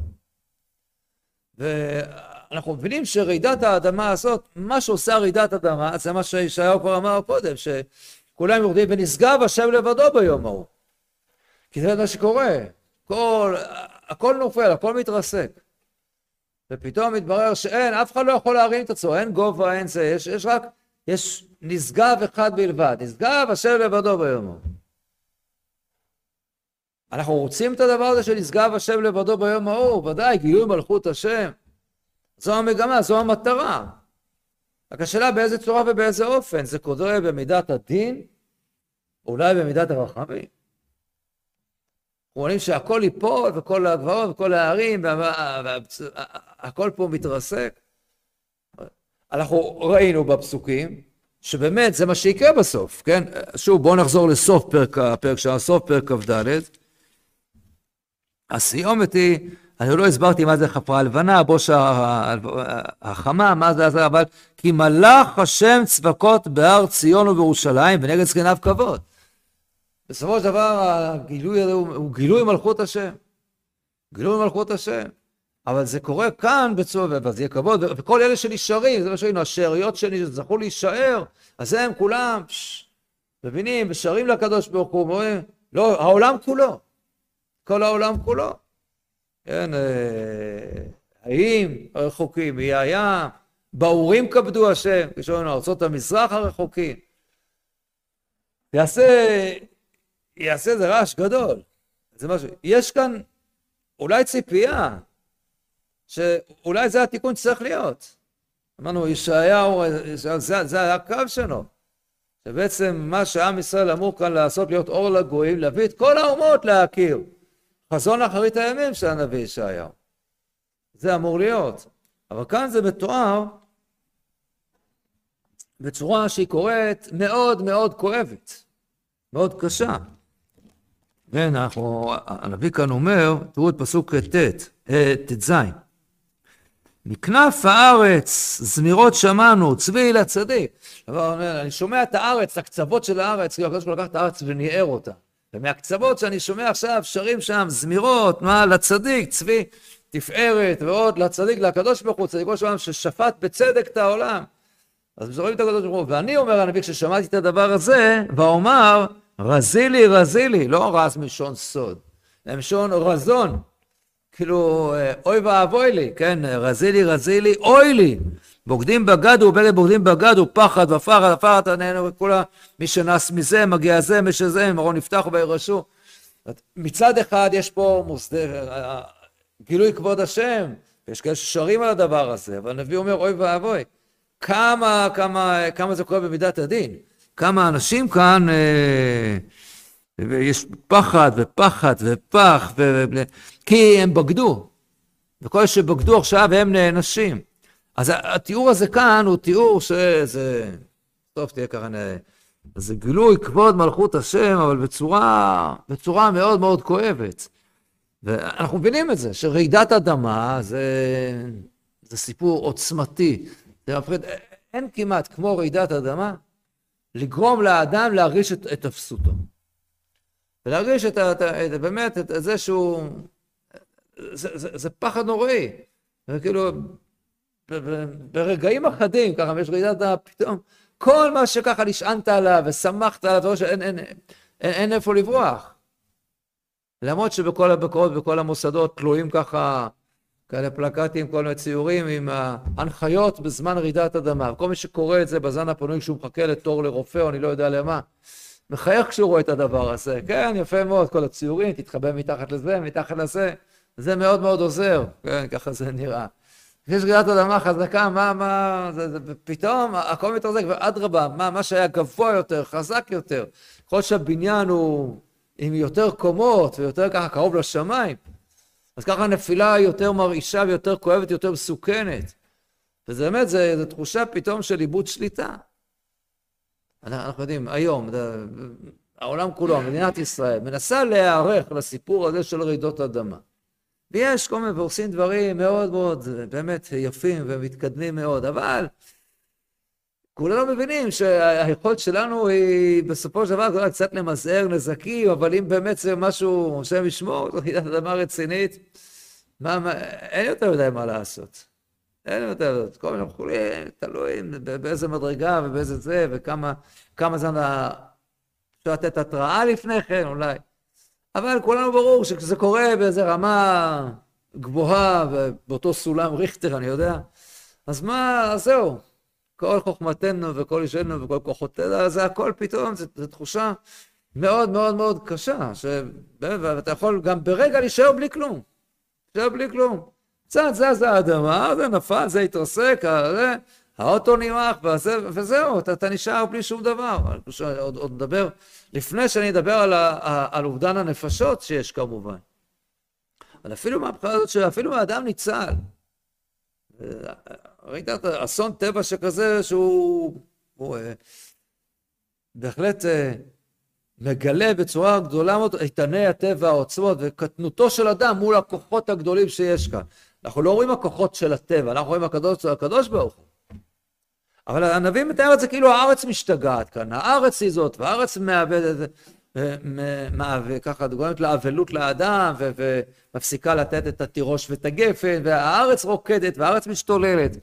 ואנחנו מבינים שרעידת האדמה הזאת, מה שעושה רעידת אדמה, זה מה שישעיהו כבר אמר קודם, שכולם יורדים ונשגב השם לבדו ביום ההוא. כי זה מה שקורה. כל, הכל נופל, הכל מתרסק. ופתאום מתברר שאין, אף אחד לא יכול להרים את עצמו, אין גובה, אין זה, יש, יש רק, יש נשגב אחד בלבד, נשגב אשר לבדו ביומו. אנחנו רוצים את הדבר הזה של נשגב השם לבדו ביום ההוא, ודאי, גילוי מלכות השם. זו המגמה, זו המטרה. רק השאלה באיזה צורה ובאיזה אופן, זה קורה במידת הדין, אולי במידת הרחמים. רואים שהכל ייפול, וכל הגבעות, וכל הערים, והכל פה מתרסק. אנחנו ראינו בפסוקים, שבאמת זה מה שיקרה בסוף, כן? שוב, בואו נחזור לסוף פרק, הפרק שלנו, סוף פרק כ"ד. הסיומת היא, אני לא הסברתי מה זה חפרה הלבנה, בוש החמה, מה זה, זה, אבל כי מלאך השם צבקות בהר ציון ובירושלים ונגד זקניו כבוד. בסופו של דבר הגילוי הזה הוא, הוא גילוי מלכות השם. גילוי מלכות השם. אבל זה קורה כאן בצורה, וזה יהיה כבוד, וכל אלה שנשארים, זה מה שראינו, השאריות שזכו להישאר, אז הם כולם, פש, מבינים, ושרים לקדוש ברוך הוא, אומרים, לא, העולם כולו, כל העולם כולו. כן, אה, האם הרחוקים, יהיה הים, באורים כבדו השם, כשאומרים ארצות המזרח הרחוקים. יעשה יעשה איזה רעש גדול. זה משהו. יש כאן אולי ציפייה, שאולי זה התיקון שצריך להיות. אמרנו, ישעיהו, זה, זה היה הקו שלו. שבעצם מה שעם ישראל אמור כאן לעשות, להיות אור לגויים, להביא את כל האומות להכיר. חזון אחרית הימים של הנביא ישעיהו. זה אמור להיות. אבל כאן זה מתואר בצורה שהיא קורית מאוד מאוד כואבת, מאוד קשה. כן, אנחנו, הנביא כאן אומר, תראו את פסוק ט', אה, ט"ז. מכנף הארץ, זמירות שמענו, צבי לצדיק. אני שומע את הארץ, את הקצוות של הארץ, כאילו הקדוש ברוך הוא לקח את הארץ וניער אותה. ומהקצוות שאני שומע עכשיו, שרים שם זמירות, מה, לצדיק, צבי, תפארת, ועוד לצדיק, לקדוש ברוך הוא, צדיקו של העולם, ששפט בצדק את העולם. אז זוכרים את הקדוש ברוך הוא. ואני אומר הנביא, כששמעתי את הדבר הזה, ואומר, רזילי, רזילי, לא רז מלשון סוד, מלשון רזון. כאילו, אוי ואבוי לי, כן, רזילי, רזילי, אוי לי. בוגדים בגדו, ובגד בוגדים בגדו, פחד ופחד, הפחד עננו, וכולה, מי שנס מזה, מגיע זה, מי שזה, מרון יפתח וירשו. מצד אחד יש פה מוסדר, גילוי כבוד השם, ויש כאלה ששרים על הדבר הזה, אבל הנביא אומר, אוי ואבוי. כמה, כמה, כמה זה קורה במידת הדין. כמה אנשים כאן אה, ויש פחד ופחד ופח, ו... כי הם בגדו. וכל שבגדו עכשיו הם נענשים. אז התיאור הזה כאן הוא תיאור שזה, טוב תהיה ככה, זה גילוי כבוד מלכות השם, אבל בצורה, בצורה מאוד מאוד כואבת. ואנחנו מבינים את זה, שרעידת אדמה זה, זה סיפור עוצמתי. זה מפחיד, אין כמעט כמו רעידת אדמה לגרום לאדם להרגיש את, את אפסותו. ולהרגיש את, את, את, באמת את, את זה שהוא... זה, זה, זה פחד נוראי. וכאילו, ברגעים אחדים, ככה, יש רעידת פתאום, כל מה שככה נשענת עליו ושמחת עליו, אין, אין, אין, אין, אין איפה לברוח. למרות שבכל הבקרות, בכל המוסדות תלויים ככה כאלה פלקטים, כל מיני ציורים עם ההנחיות בזמן רעידת אדמה. כל מי שקורא את זה בזמן הפנוי כשהוא מחכה לתור לרופא או אני לא יודע למה, מחייך כשהוא רואה את הדבר הזה. כן, יפה מאוד, כל הציורים, תתחבא מתחת לזה, מתחת לזה. זה מאוד מאוד עוזר, כן, ככה זה נראה. כשיש רעידת אדמה חזקה, מה, מה, זה, זה, פתאום הכל מתרזק, ואדרבה, מה, מה שהיה גבוה יותר, חזק יותר, ככל שהבניין הוא עם יותר קומות ויותר ככה קרוב לשמיים, אז ככה הנפילה יותר מרעישה ויותר כואבת, יותר מסוכנת. וזה באמת, זו תחושה פתאום של איבוד שליטה. אנחנו יודעים, היום, העולם כולו, מדינת ישראל, מנסה להיערך לסיפור הזה של רעידות אדמה. ויש כל מיני, ועושים דברים מאוד מאוד, באמת יפים ומתקדמים מאוד, אבל כולנו מבינים שהיכולת שלנו היא בסופו של דבר קצת למזער נזקים, אבל אם באמת זה משהו, השם ישמור, זו רעידת אדמה רצינית, מה, מה, אין יותר מדי מה לעשות. אין יותר, כל מיני חולים, תלוי באיזה מדרגה ובאיזה זה, וכמה זמן אפשר לתת התראה לפני כן, אולי. אבל כולנו ברור שכשזה קורה באיזה רמה גבוהה, ובאותו סולם ריכטר, אני יודע, אז מה, אז זהו. כל חוכמתנו וכל אישנו וכל כוחותינו, זה הכל פתאום, זו תחושה מאוד מאוד מאוד קשה, ואתה יכול גם ברגע להישאר בלי כלום. להישאר בלי כלום. קצת זז האדמה, זה נפל, זה התרסק, זה, האוטו נמח, וזה, וזהו, אתה, אתה נשאר בלי שום דבר. עוד, עוד נדבר, לפני שאני אדבר על, ה, על אובדן הנפשות שיש כמובן. אבל אפילו מהבחינה הזאת שאפילו האדם ניצל. ראית את אסון טבע שכזה שהוא הוא, אה, בהחלט אה, מגלה בצורה גדולה מאוד איתני הטבע, העוצמות וקטנותו של אדם מול הכוחות הגדולים שיש כאן. אנחנו לא רואים הכוחות של הטבע, אנחנו רואים הקדוש, הקדוש ברוך הוא. אבל הנביא מתאר את זה כאילו הארץ משתגעת כאן, הארץ היא זאת, והארץ מאבדת, ככה גורמת לאבלות לאדם, ומפסיקה לתת את התירוש ואת הגפן, והארץ רוקדת, והארץ משתוללת.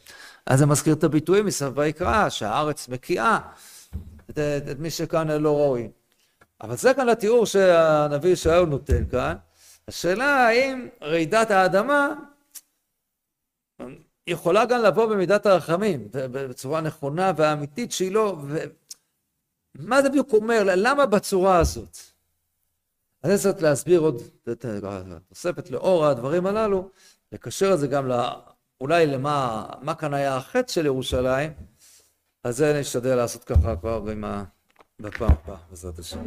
אז זה מזכיר את הביטויים מסביב ויקרא, שהארץ מקיאה את, את, את מי שכאן לא ראוי. אבל זה כאן התיאור שהנביא ישעיהו נותן כאן. השאלה האם רעידת האדמה יכולה גם לבוא במידת הרחמים, בצורה נכונה ואמיתית שהיא לא... ו... מה זה בדיוק אומר? למה בצורה הזאת? אני צריך להסביר עוד את התוספת לאור הדברים הללו, לקשר את זה גם לא, אולי למה מה כאן היה החטא של ירושלים, אז זה נשתדל לעשות ככה כבר ה... בפעם הבאה, בעזרת השם.